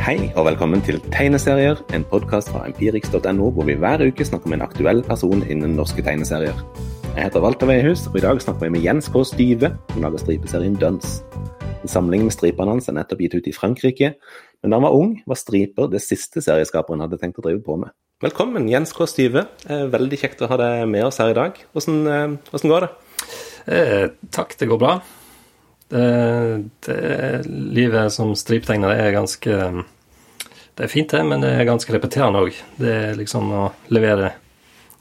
Hei og velkommen til Tegneserier, en podkast fra empirix.no, hvor vi hver uke snakker med en aktuell person innen norske tegneserier. Jeg heter Walter Veihus, og i dag snakker vi med Jens K. Styve, som lager stripeserien Duns. En samling med stripene hans er nettopp gitt ut i Frankrike, men da han var ung, var striper det siste serieskaperen hadde tenkt å drive på med. Velkommen, Jens K. Styve. Eh, veldig kjekt å ha deg med oss her i dag. Hvordan, eh, hvordan går det? Eh, takk, det går bra. Det, det, livet som striptegner er ganske Det er fint, det, men det er ganske repeterende òg. Det er liksom å levere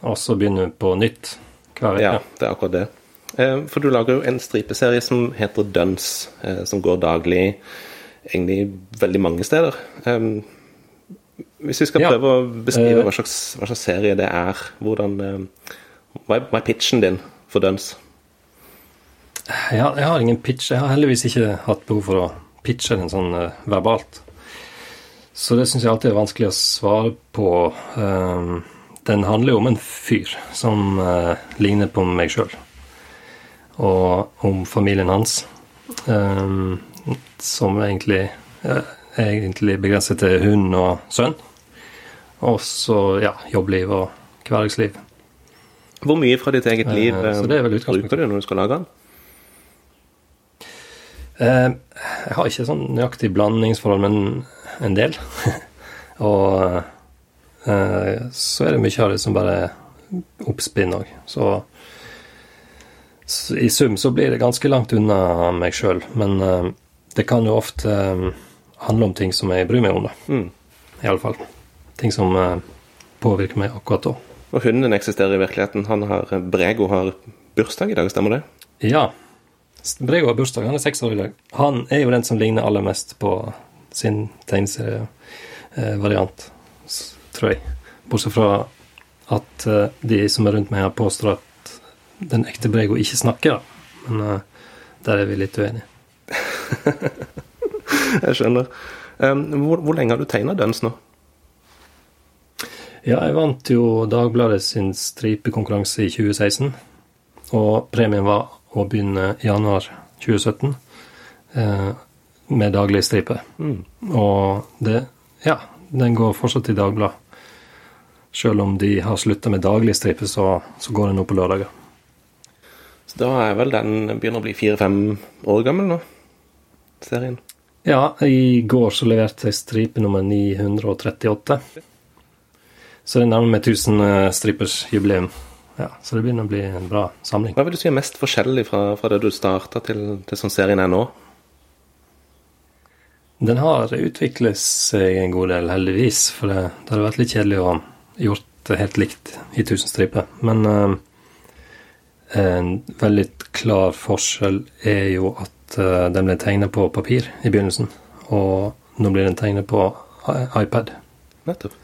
og så begynne på nytt hver uke. Ja, det er akkurat det. Eh, for du lager jo en stripeserie som heter Duns, eh, som går daglig egentlig veldig mange steder. Eh, hvis vi skal prøve ja. å beskrive hva slags, hva slags, serie det er, hvordan, hva er pitchen din for Duns? Jeg har, jeg har, ingen pitch. Jeg har heldigvis ikke hatt behov for å pitche den sånn uh, verbalt. Så det syns jeg alltid er vanskelig å svare på. Um, den handler jo om en fyr som uh, ligner på meg sjøl, og om familien hans, um, som egentlig uh, er egentlig begrenset til hund og sønn. Og så ja, jobbliv og hverdagsliv. Hvor mye fra ditt eget liv bruker du når du skal lage den? Eh, jeg har ikke sånn nøyaktig blandingsforhold, men en del. og eh, så er det mye av det som bare oppspinn òg. Så, så, i sum så blir det ganske langt unna meg sjøl. Men eh, det kan jo ofte handle om ting som jeg bryr meg om, da. Mm. Iallfall. Ting som påvirker meg akkurat da. Og hunden eksisterer i virkeligheten. Han har, Brego har bursdag i dag, stemmer det? Ja. Brego har bursdag, han er seks år i dag. Han er jo den som ligner aller mest på sin tegneserievariant, tror jeg. Bortsett fra at eh, de som er rundt meg, har påstår at den ekte Brego ikke snakker, Men uh, der er vi litt uenige. jeg skjønner. Hvor, hvor, lenge har du tegna Døns nå? Ja, jeg vant jo Dagbladet sin stripekonkurranse i 2016. Og premien var å begynne januar 2017 eh, med daglig stripe. Mm. Og det Ja, den går fortsatt i Dagbladet. Selv om de har slutta med daglig stripe, så, så, går den nå på lørdager. Så da er vel den begynner å bli fire-fem år gammel nå, serien? Ja, i går så leverte jeg stripe nummer 938. Så det nærmer meg 1000 strippers stripers jubileum. Ja, Så det begynner å bli en bra samling. Hva vil du si er mest forskjellig fra, fra det du starta til, til sånn serien er nå? Den har utviklet seg en god del, heldigvis. For det, det hadde vært litt kjedelig å gjort det helt likt i 1000 striper. Men uh, en veldig klar forskjell er jo at uh, den ble tegnet på papir i begynnelsen. Og nå blir den tegnet på iPad. Nettopp.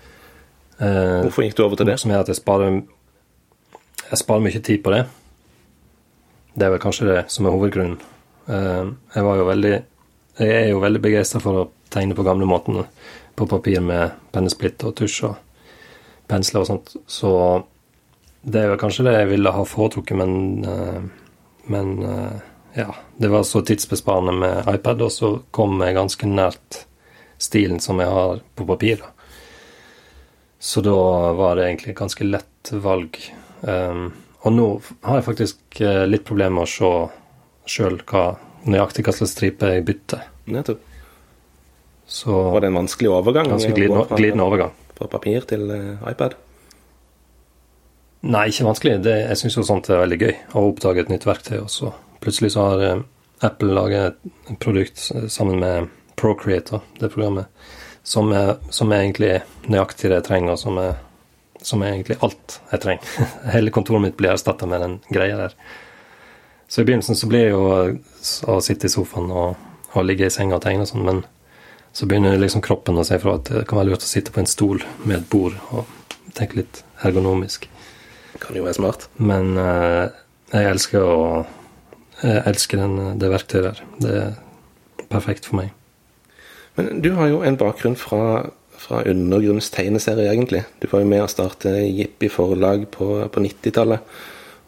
Uh, Hvorfor gikk du over til det? Som er at jeg sparer jeg sparer mye tid på det. Det er vel kanskje det som er hovedgrunnen. Eh, jeg var jo veldig Jeg er jo veldig begeistra for å tegne på gamlemåten på papir med pennesplitt og tusj og pensler og sånt. Så det er vel kanskje det jeg ville ha foretrukket, men, eh, men eh, ja. Det var så tidsbesparende med iPad, og så kom jeg ganske nært stilen som jeg har på papir. Så da var det egentlig et ganske lett valg Um, og nå har jeg faktisk uh, litt problemer med å se sjøl nøyaktig hva slags stripe jeg bytter. Nettopp. Så Var det en vanskelig overgang? Ganske glidende, glidende overgang. Fra papir til uh, iPad? Nei, ikke vanskelig. Det, jeg syns jo sånt er veldig gøy. Å oppdage et nytt verktøy. Og så plutselig så har uh, Apple laget et produkt sammen med Procreate, det programmet, som er, som er egentlig nøyaktig det jeg trenger, og som er som er egentlig alt jeg trenger. Hele kontoret mitt blir erstatta med den greia der. Så i begynnelsen så blir det jo å sitte i sofaen og, og ligge i senga og tegne og sånn, men så begynner liksom kroppen å si fra at det kan være lurt å sitte på en stol med et bord og tenke litt ergonomisk. Det kan jo være smart. Men uh, jeg elsker å Jeg elsker den, det verktøyet der. Det er perfekt for meg. Men du har jo en bakgrunn fra fra undergrunnstegneserie, egentlig. Du var jo med å starte Jippi forlag på, på 90-tallet.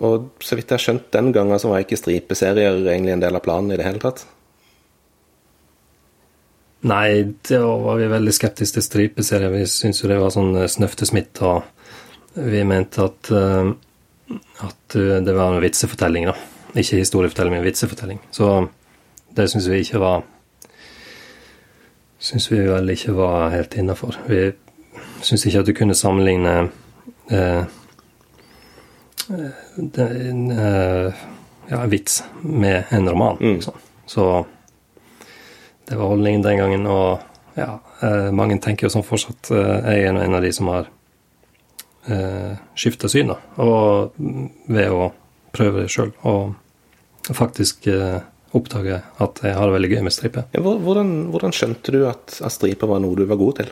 Og så vidt jeg har skjønt den gangen, så var ikke stripeserier egentlig en del av planen i det hele tatt? Nei, da var vi veldig skeptiske til stripeserier. Vi syntes jo det var sånn eh, snøftesmitt, og vi mente at, uh, at det var en vitsefortelling, da. Ikke historiefortelling, men vitsefortelling. Så det syns vi ikke var Syns vi vel ikke var helt innafor. Vi syns ikke at du kunne sammenligne eh, en, eh, ja, vits med en roman. Mm. Liksom. Så det var holdningen den gangen, og ja, eh, mange tenker jo sånn fortsatt. Eh, jeg er en av de som har eh, skifta syn, da. Og ved å prøve det sjøl, og faktisk eh, oppdage at jeg har det veldig gøy med stripe. Ja, hvordan, hvordan, skjønte du at, at stripe var noe du var god til?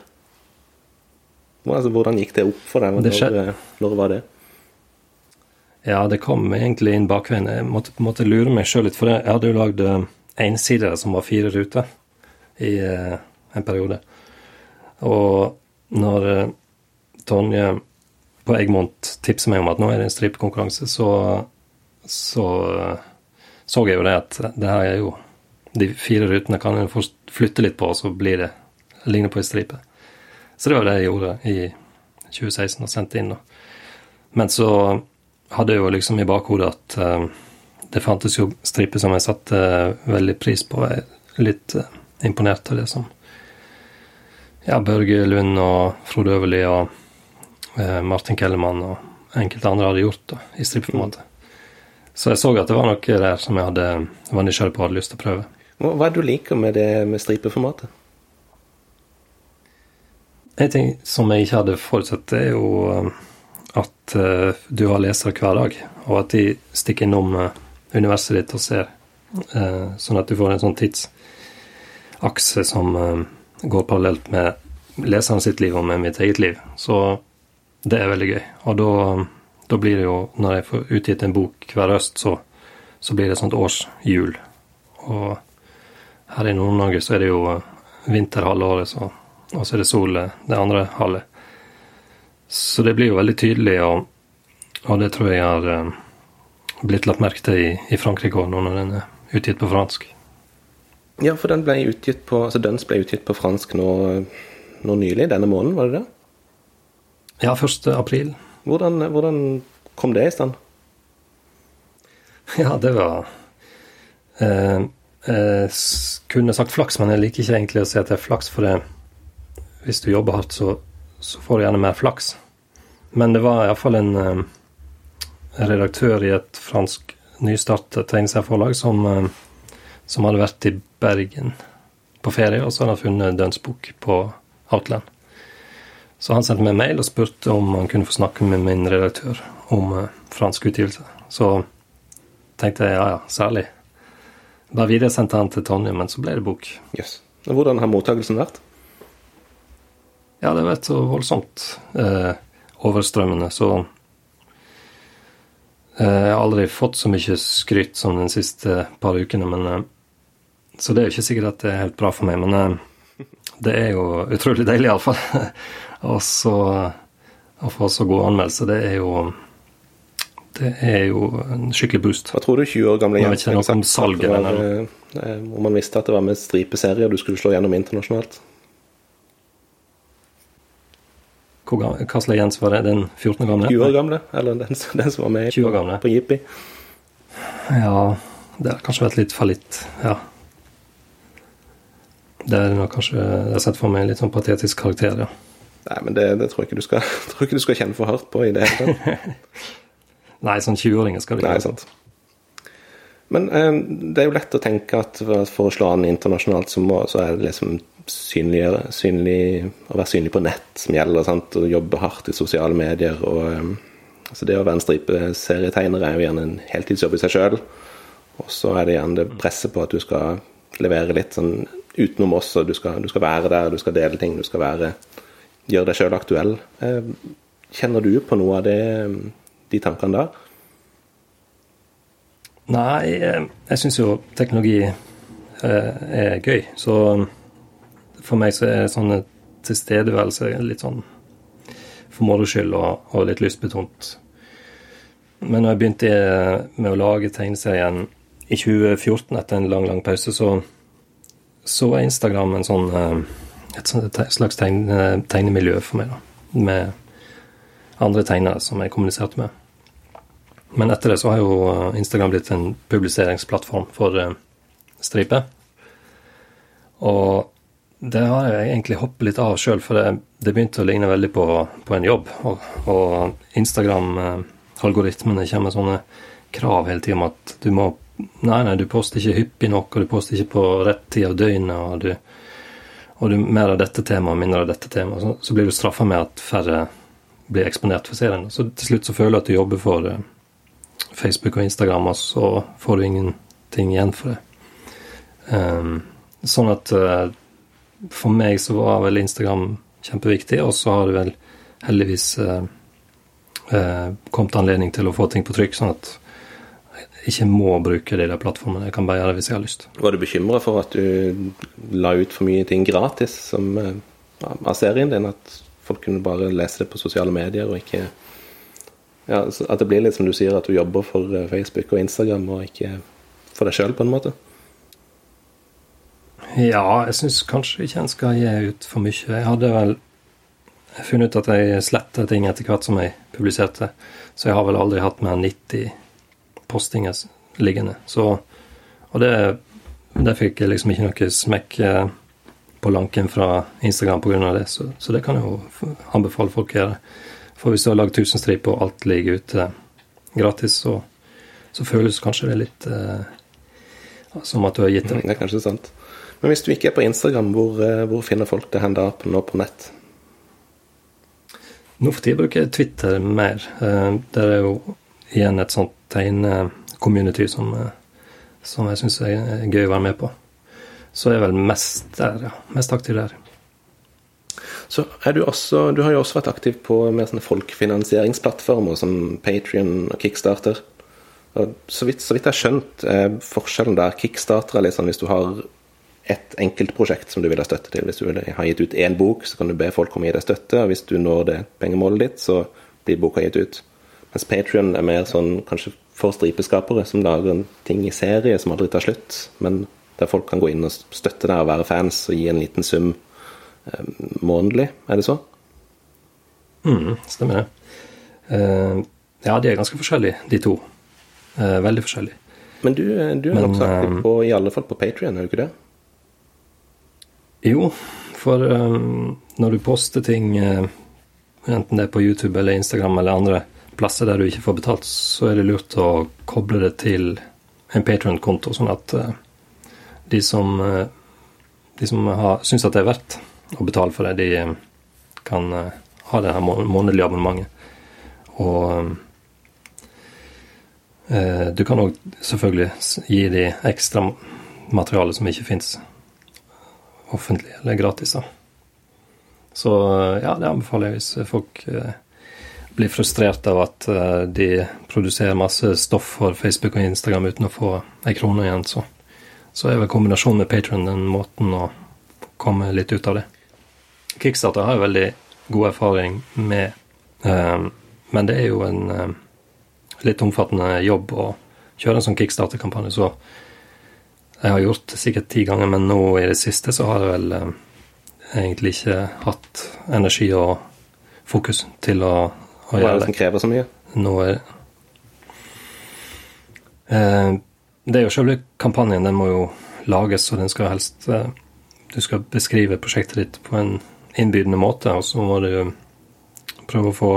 Altså, hvordan gikk det opp for deg? Når, eh, når var det? Ja, det kom egentlig inn bakveien. Jeg måtte, måtte lure meg sjøl litt, for jeg hadde jo lagd ensider som var fire ruter i eh, en periode. Og når eh, Tonje på Egmont tipser meg om at nå er det en stripekonkurranse, så, så eh, så jeg jo det at det her er jo De fire rutene kan en flytte litt på, og så blir det ligner på ei stripe. Så det var det jeg gjorde i 2016 og sendte inn. Men så hadde jeg jo liksom i bakhodet at uh, det fantes jo striper som jeg satte uh, veldig pris på. Jeg er Litt uh, imponert av det som ja, Børge Lund og Frode Øverli og eh, Martin Kellermann og enkelte andre hadde gjort da, i strippformatet. Så jeg så at det var noe der som jeg hadde, var nysgjerrig på og hadde lyst til å prøve. Hva er det du liker med det med stripeformatet? En ting som jeg ikke hadde forutsett, er jo eh, at uh, du har lesere hver dag, og at de stikker innom uh, universet ditt og ser, sånn at du får en sånn tidsakse som går parallelt med leseren sitt liv og med mitt eget liv. Så det er veldig gøy. Og da, da blir det jo, når jeg får utgitt en bok hver høst, så, så blir det et sånt årshjul. Og her i Nord-Norge så er det jo eh, vinter halve året, så, og så er det sol eh, det andre halvet. Så det blir jo veldig tydelig, og, og det tror jeg har blitt lagt merke til i, i Frankrike òg, nå når den er utgitt på fransk. Ja, for den ble utgitt på, altså Duns ble utgitt på fransk nå, nå, nylig, denne måneden, var det det? Ja, 1. april. Hvordan, hvordan kom det i stand? Ja, det var eh, eh, Kunne sagt flaks, men jeg liker ikke egentlig å si at det er flaks, for det, hvis du jobber hardt, så, så, får du gjerne mer flaks. Men det var iallfall en eh, redaktør i et fransk nystartet tegneserieforlag som eh, som hadde vært i Bergen på ferie, og så hadde han funnet Duns bok på Outland. Så han sendte meg en mail og spurte om han kunne få snakke med min redaktør om uh, fransk utgivelse. Så tenkte jeg ja, ja, særlig. Bare videresendte han til Tonje, men så ble det bok. Yes. Hvordan har mottakelsen vært? Ja, det har vært så voldsomt uh, overstrømmende, så eh, Jeg har aldri fått så mye skryt som de siste par ukene, men så det er jo ikke sikkert at det er helt bra for meg, men det er jo utrolig deilig iallfall. Og så å få så god anmeldelse, det er jo det er jo en skikkelig boost. Hva tror du 20 år gamle Jens ville sagt salget, var, eh, om man visste at det var med stripeserier du skulle slå gjennom internasjonalt? Hva slags Jens var det? Den 14 år gamle? 20 år gamle, eller den, den som var med på Jippi? Ja, det har kanskje vært litt fallitt, ja. Det er nok kanskje Jeg har sett for meg en litt sånn patetisk karakter, ja. Nei, men det, det tror, jeg ikke du skal, tror ikke du skal kjenne for hardt på i det hele tatt. Nei, sånn 20-åringer skal du ikke. Nei, sant. Men eh, det er jo lett å tenke at for å slå an internasjonalt, så, må, så er det liksom synligere, synlig, å være synlig på nett som gjelder. sant, og jobbe hardt i sosiale medier. og eh, altså Det å være en stripeserietegner er jo gjerne en heltidsjobb i seg sjøl. Og så er det gjerne det presset på at du skal levere litt sånn utenom oss, og du skal, du skal, være der, du skal dele ting, du skal være, gjøre deg sjøl aktuell. Eh, kjenner du på noe av det, de tankene der? Nei, eh, jeg syns jo teknologi eh, er gøy. Så for meg så er sånn tilstedeværelse litt sånn for moro skyld og, og, litt lystbetont. Men når jeg begynte med å lage tegneserien i 2014 etter en lang, lang pause, så så er Instagram en sånn, et slags tegne, tegnemiljø for meg, da. Med andre tegnere som jeg kommuniserte med. Men etter det så har jo Instagram blitt en publiseringsplattform for stripe. Og det har jeg egentlig hoppet litt av sjøl, for det, det, begynte å ligne veldig på, på en jobb. Og, og Instagram-algoritmene kommer med sånne krav hele tida om at du må Nei, nei, du poster ikke hyppig nok, og du poster ikke på rett tid av døgnet, og du, og du mer av dette temaet, mindre av dette temaet. Så, så blir du straffa med at færre blir eksponert for serien. Så til slutt så føler du at du jobber for uh, Facebook og Instagram, og så får du ingenting igjen for det. Um, sånn at uh, for meg så var vel Instagram kjempeviktig, og så har det vel heldigvis uh, kommet anledning til å få ting på trykk, sånn at ikke må bruke de der plattformene. Jeg kan bare gjøre det hvis jeg har lyst. Var du bekymra for at du la ut for mye ting gratis som, uh, av serien din? At folk kunne bare lese det på sosiale medier og ikke ja, At det blir litt som du sier, at du jobber for eh, Facebook og Instagram og ikke for deg sjøl, på en måte? Ja, jeg syns kanskje ikke en skal gi ut for mye. Jeg hadde vel funnet ut at jeg sletta ting etter hvert som jeg publiserte, så jeg har vel aldri hatt mer enn 90 postinger liggende. Så, og det, det fikk jeg liksom ikke noe smekk eh, på lanken fra Instagram pga. det, så, så, det kan jeg jo anbefale folk å gjøre. For hvis du har lagd 1000 striper og alt ligger ute gratis, så, så føles kanskje det litt eh, som at du har gitt det. Det er kanskje sant. Men hvis du ikke er på Instagram, hvor, eh, hvor finner folk det hen da nå på nett? Nå for tida bruker jeg Twitter mer. Det der er jo igjen et sånt tegne-community som, eh, som, jeg syns er gøy å være med på. Så jeg er vel mest der, ja. Mest aktiv der. Så er du også Du har jo også vært aktiv på mer sånne folkefinansieringsplattformer som Patrion og Kickstarter. Så vidt, så vidt jeg har skjønt, er forskjellen der Kickstarter er litt sånn hvis du har et enkeltprosjekt som du vil ha støtte til. Hvis du har gitt ut én bok, så kan du be folk om å gi deg støtte. Og hvis du når det pengemålet ditt, så blir boka gitt ut. Mens Patrion er mer sånn kanskje for stripeskapere som lager en ting i serie som aldri tar slutt, men der folk kan gå inn og støtte deg og være fans og gi en liten sum eh, månedlig. Er det så? mm, stemmer det. Uh, ja, de er ganske forskjellige, de to. Uh, veldig forskjellige. Men du, eh, du er nokså nok aktiv på, i alle fall på Patrion, er du ikke det? Jo, for um, når du poster ting, uh, enten det er på YouTube eller Instagram eller andre plasser der du ikke får betalt, så er det lurt å koble det til en Patron-konto, sånn at uh, de som, uh, de som syns at det er verdt å betale for det, de uh, kan ha det her månedlige abonnementet. Og du kan òg selvfølgelig gi de ekstra materiale som ikke fins offentlig eller gratis. Så ja, det anbefaler jeg hvis folk blir frustrert av at uh, de produserer masse stoff for Facebook og Instagram uten å få ei krone igjen, så, så er vel kombinasjonen med Patron den måten å komme litt ut av det. Kickstarter har jo veldig god erfaring med, uh, men det er jo en uh, litt omfattende jobb å kjøre en sånn kickstarter-kampanje, så jeg har gjort det sikkert ti ganger, men nå i det siste så har jeg vel egentlig ikke hatt energi og fokus til å hva er det som krever så mye? Nå er eh, Det er jo selve kampanjen. Den må jo lages, og den skal helst eh, Du skal beskrive prosjektet ditt på en innbydende måte, og så må du prøve å få,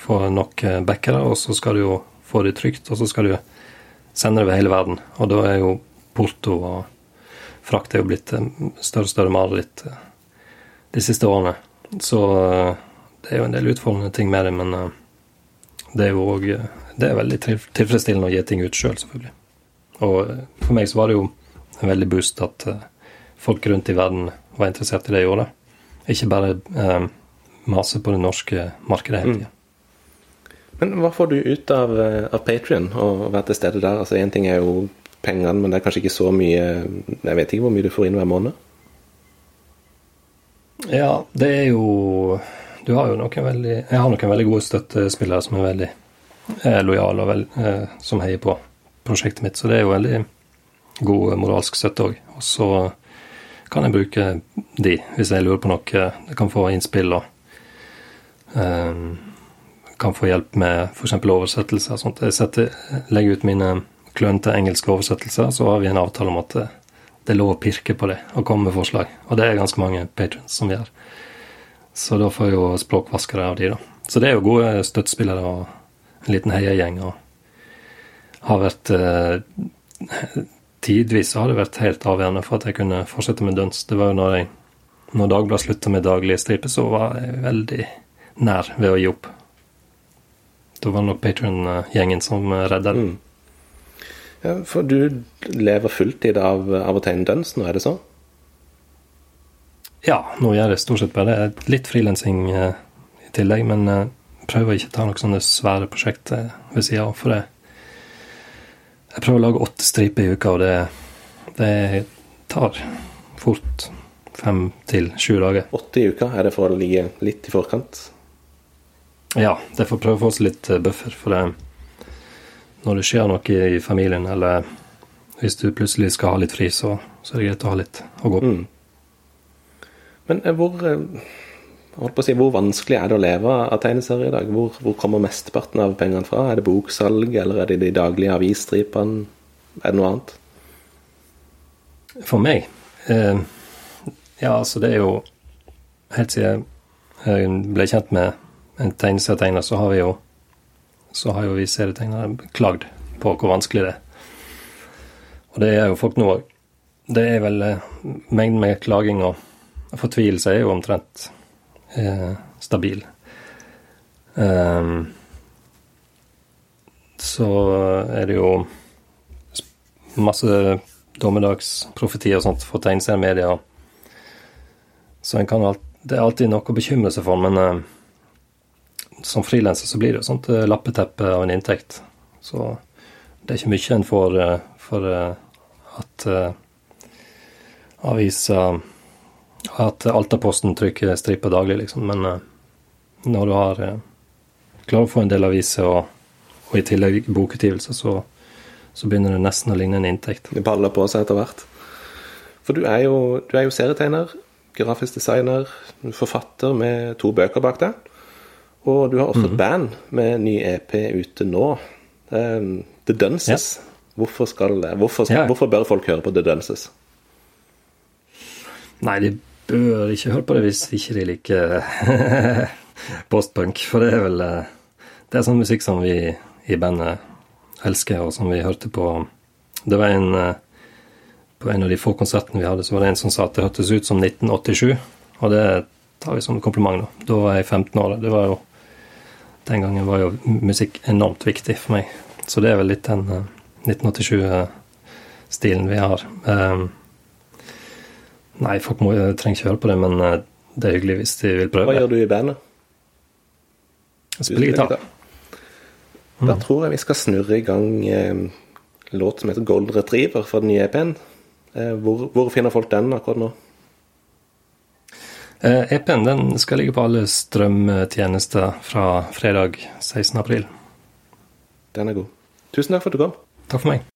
få nok eh, backere, og så skal du jo få det trygt, og så skal du sende det over hele verden. Og da er jo porto og frakt er jo blitt eh, større og større mareritt eh, de siste årene. Så det er jo en del utfordrende ting med det, men uh, det er jo òg eh, Det er veldig tilfredsstillende å gi ting ut sjøl, selv, selvfølgelig. Og uh, for meg så var det jo en veldig boost at folk rundt i verden var interessert i det jeg gjorde. Ikke bare mase på det norske markedet hele tida. Mm. Men hva får du ut av, av Patrion og være til stede der? Altså Én ting er jo pengene, men det er kanskje ikke så mye Jeg vet ikke hvor mye du får inn hver måned? Ja, det er jo du har jo noen veldig Jeg har noen veldig gode støttespillere som er veldig eh, lojale og veld, eh, som heier på prosjektet mitt, så det er jo veldig god moralsk støtte òg. Og så kan jeg bruke de hvis jeg lurer på noe. Jeg kan få innspill og eh, kan få hjelp med f.eks. oversettelser og sånt. Jeg setter, legger ut mine klønete engelske oversettelser, så har vi en avtale om at det er lov å pirke på det og komme med forslag. Og det er ganske mange patrons som gjør. Så da får jeg jo språkvaskere av de, da. Så det er jo gode støttespillere og en liten heiagjeng. Og har vært eh, Tidvis har det vært helt avgjørende for at jeg kunne fortsette med døns. Det var jo når, jeg, når Dagbladet slutta med daglige striper, så var jeg veldig nær ved å gi opp. Da var det nok Patrion-gjengen som redda det. Mm. Ja, for du lever fulltid av, av å tegne døns nå, er det så? Ja, nå gjør jeg stort sett bare det. Litt frilansing eh, i tillegg, men eh, prøver ikke å ta noen sånne svære prosjekter ved sida av. For jeg, jeg prøver å lage åtte striper i uka, og det, det tar fort fem til sju dager. Åtte i uka, er det for å ligge litt i forkant? Ja, det er for å prøve å få oss litt eh, buffer. For det, når det skjer noe i familien, eller hvis du plutselig skal ha litt fri, så, så er det greit å ha litt å gå på. Mm. Men eh, hvor eh, holdt på å si, Hvor vanskelig er det å leve av tegneserier i dag? Hvor, hvor kommer mesteparten av pengene fra? Er det boksalg, eller er det de daglige avisstripene? Er det noe annet? For meg eh, Ja, altså, det er jo Helt siden jeg ble kjent med en tegneserietegner, så har vi jo så har jo vi serietegnere klagd på hvor vanskelig det er. Og det er jo folk nå òg. Det er vel eh, Mengden med klaging og fortvilelse er jo omtrent eh, stabil. Um, så er det jo masse dommedagsprofetier og sånt for tegneseriemedia. Så en kan alt, det er alltid noe å bekymre seg for, men eh, som frilanser så blir det jo sånt eh, lappeteppe av en inntekt. Så det er ikke mye en får uh, for at aviser at Altaposten trykker striper daglig, liksom. Men uh, når du har uh, klarer å få en del aviser og, og i tillegg bokutgivelser, så, så, begynner det nesten å ligne en inntekt. Det baller på seg etter hvert. For du er jo, du er jo serietegner, grafisk designer, forfatter med to bøker bak deg. Og du har også mm -hmm. et mhm. band med ny EP ute nå. Um, The Dunces. Ja. Hvorfor, skal, hvorfor, skal, ja. hvorfor bør folk høre på The Dunces? Nei, de bør ikke høre på det hvis ikke de liker postpunk. For det er vel eh, Det er sånn musikk som vi i bandet elsker, og som vi hørte på Det var en eh, På en av de få konsertene vi hadde, så var det en som sa at det hørtes ut som 1987. Og det tar vi som kompliment nå. Da var jeg 15 år. Det var jo Den gangen var jo musikk enormt viktig for meg. Så det er vel litt den 1987-stilen eh, vi har. Um, Nei, folk må, trenger ikke høre på det, men eh, det er hyggelig hvis de vil prøve. Hva gjør du i bandet? Jeg spiller gitar. Da mm. tror jeg vi skal snurre i gang eh, låt som heter Gold Retriever fra den nye EP-en. Eh, hvor, hvor, finner folk den akkurat nå? Eh, EP-en den skal ligge på alle strømtjenester fra fredag 16.4. Den er god. Tusen takk for at du kom. Takk for meg.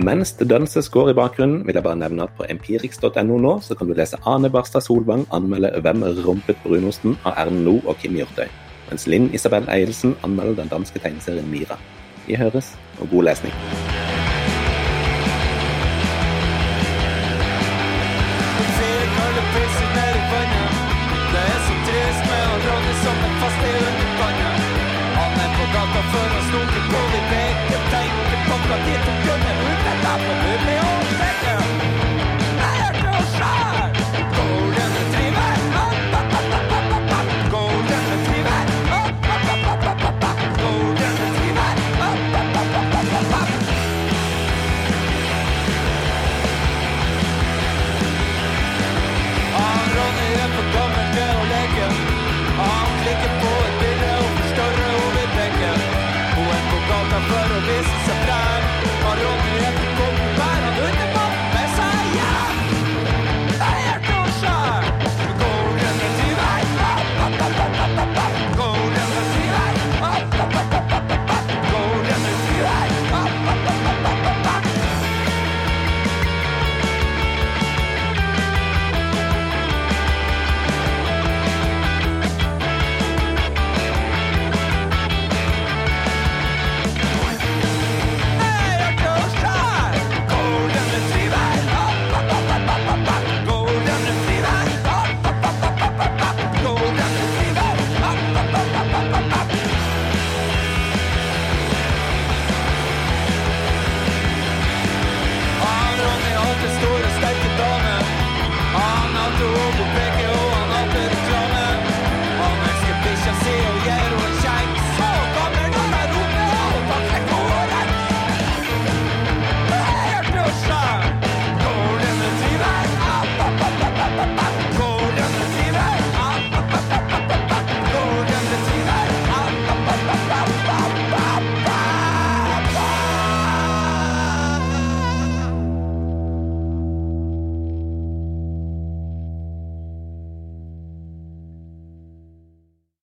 Mens det danses går i bakgrunnen, vil jeg bare nevne at på empirix.no nå så kan du lese Ane Barstad Solvang anmelde 'Hvem rumpet brunosten' av Erlend Loe og Kim Hjortøy, mens Linn Isabel Eielsen anmelder den danske tegneserien Mira. Vi høres, og god lesning. Just see you, yeah.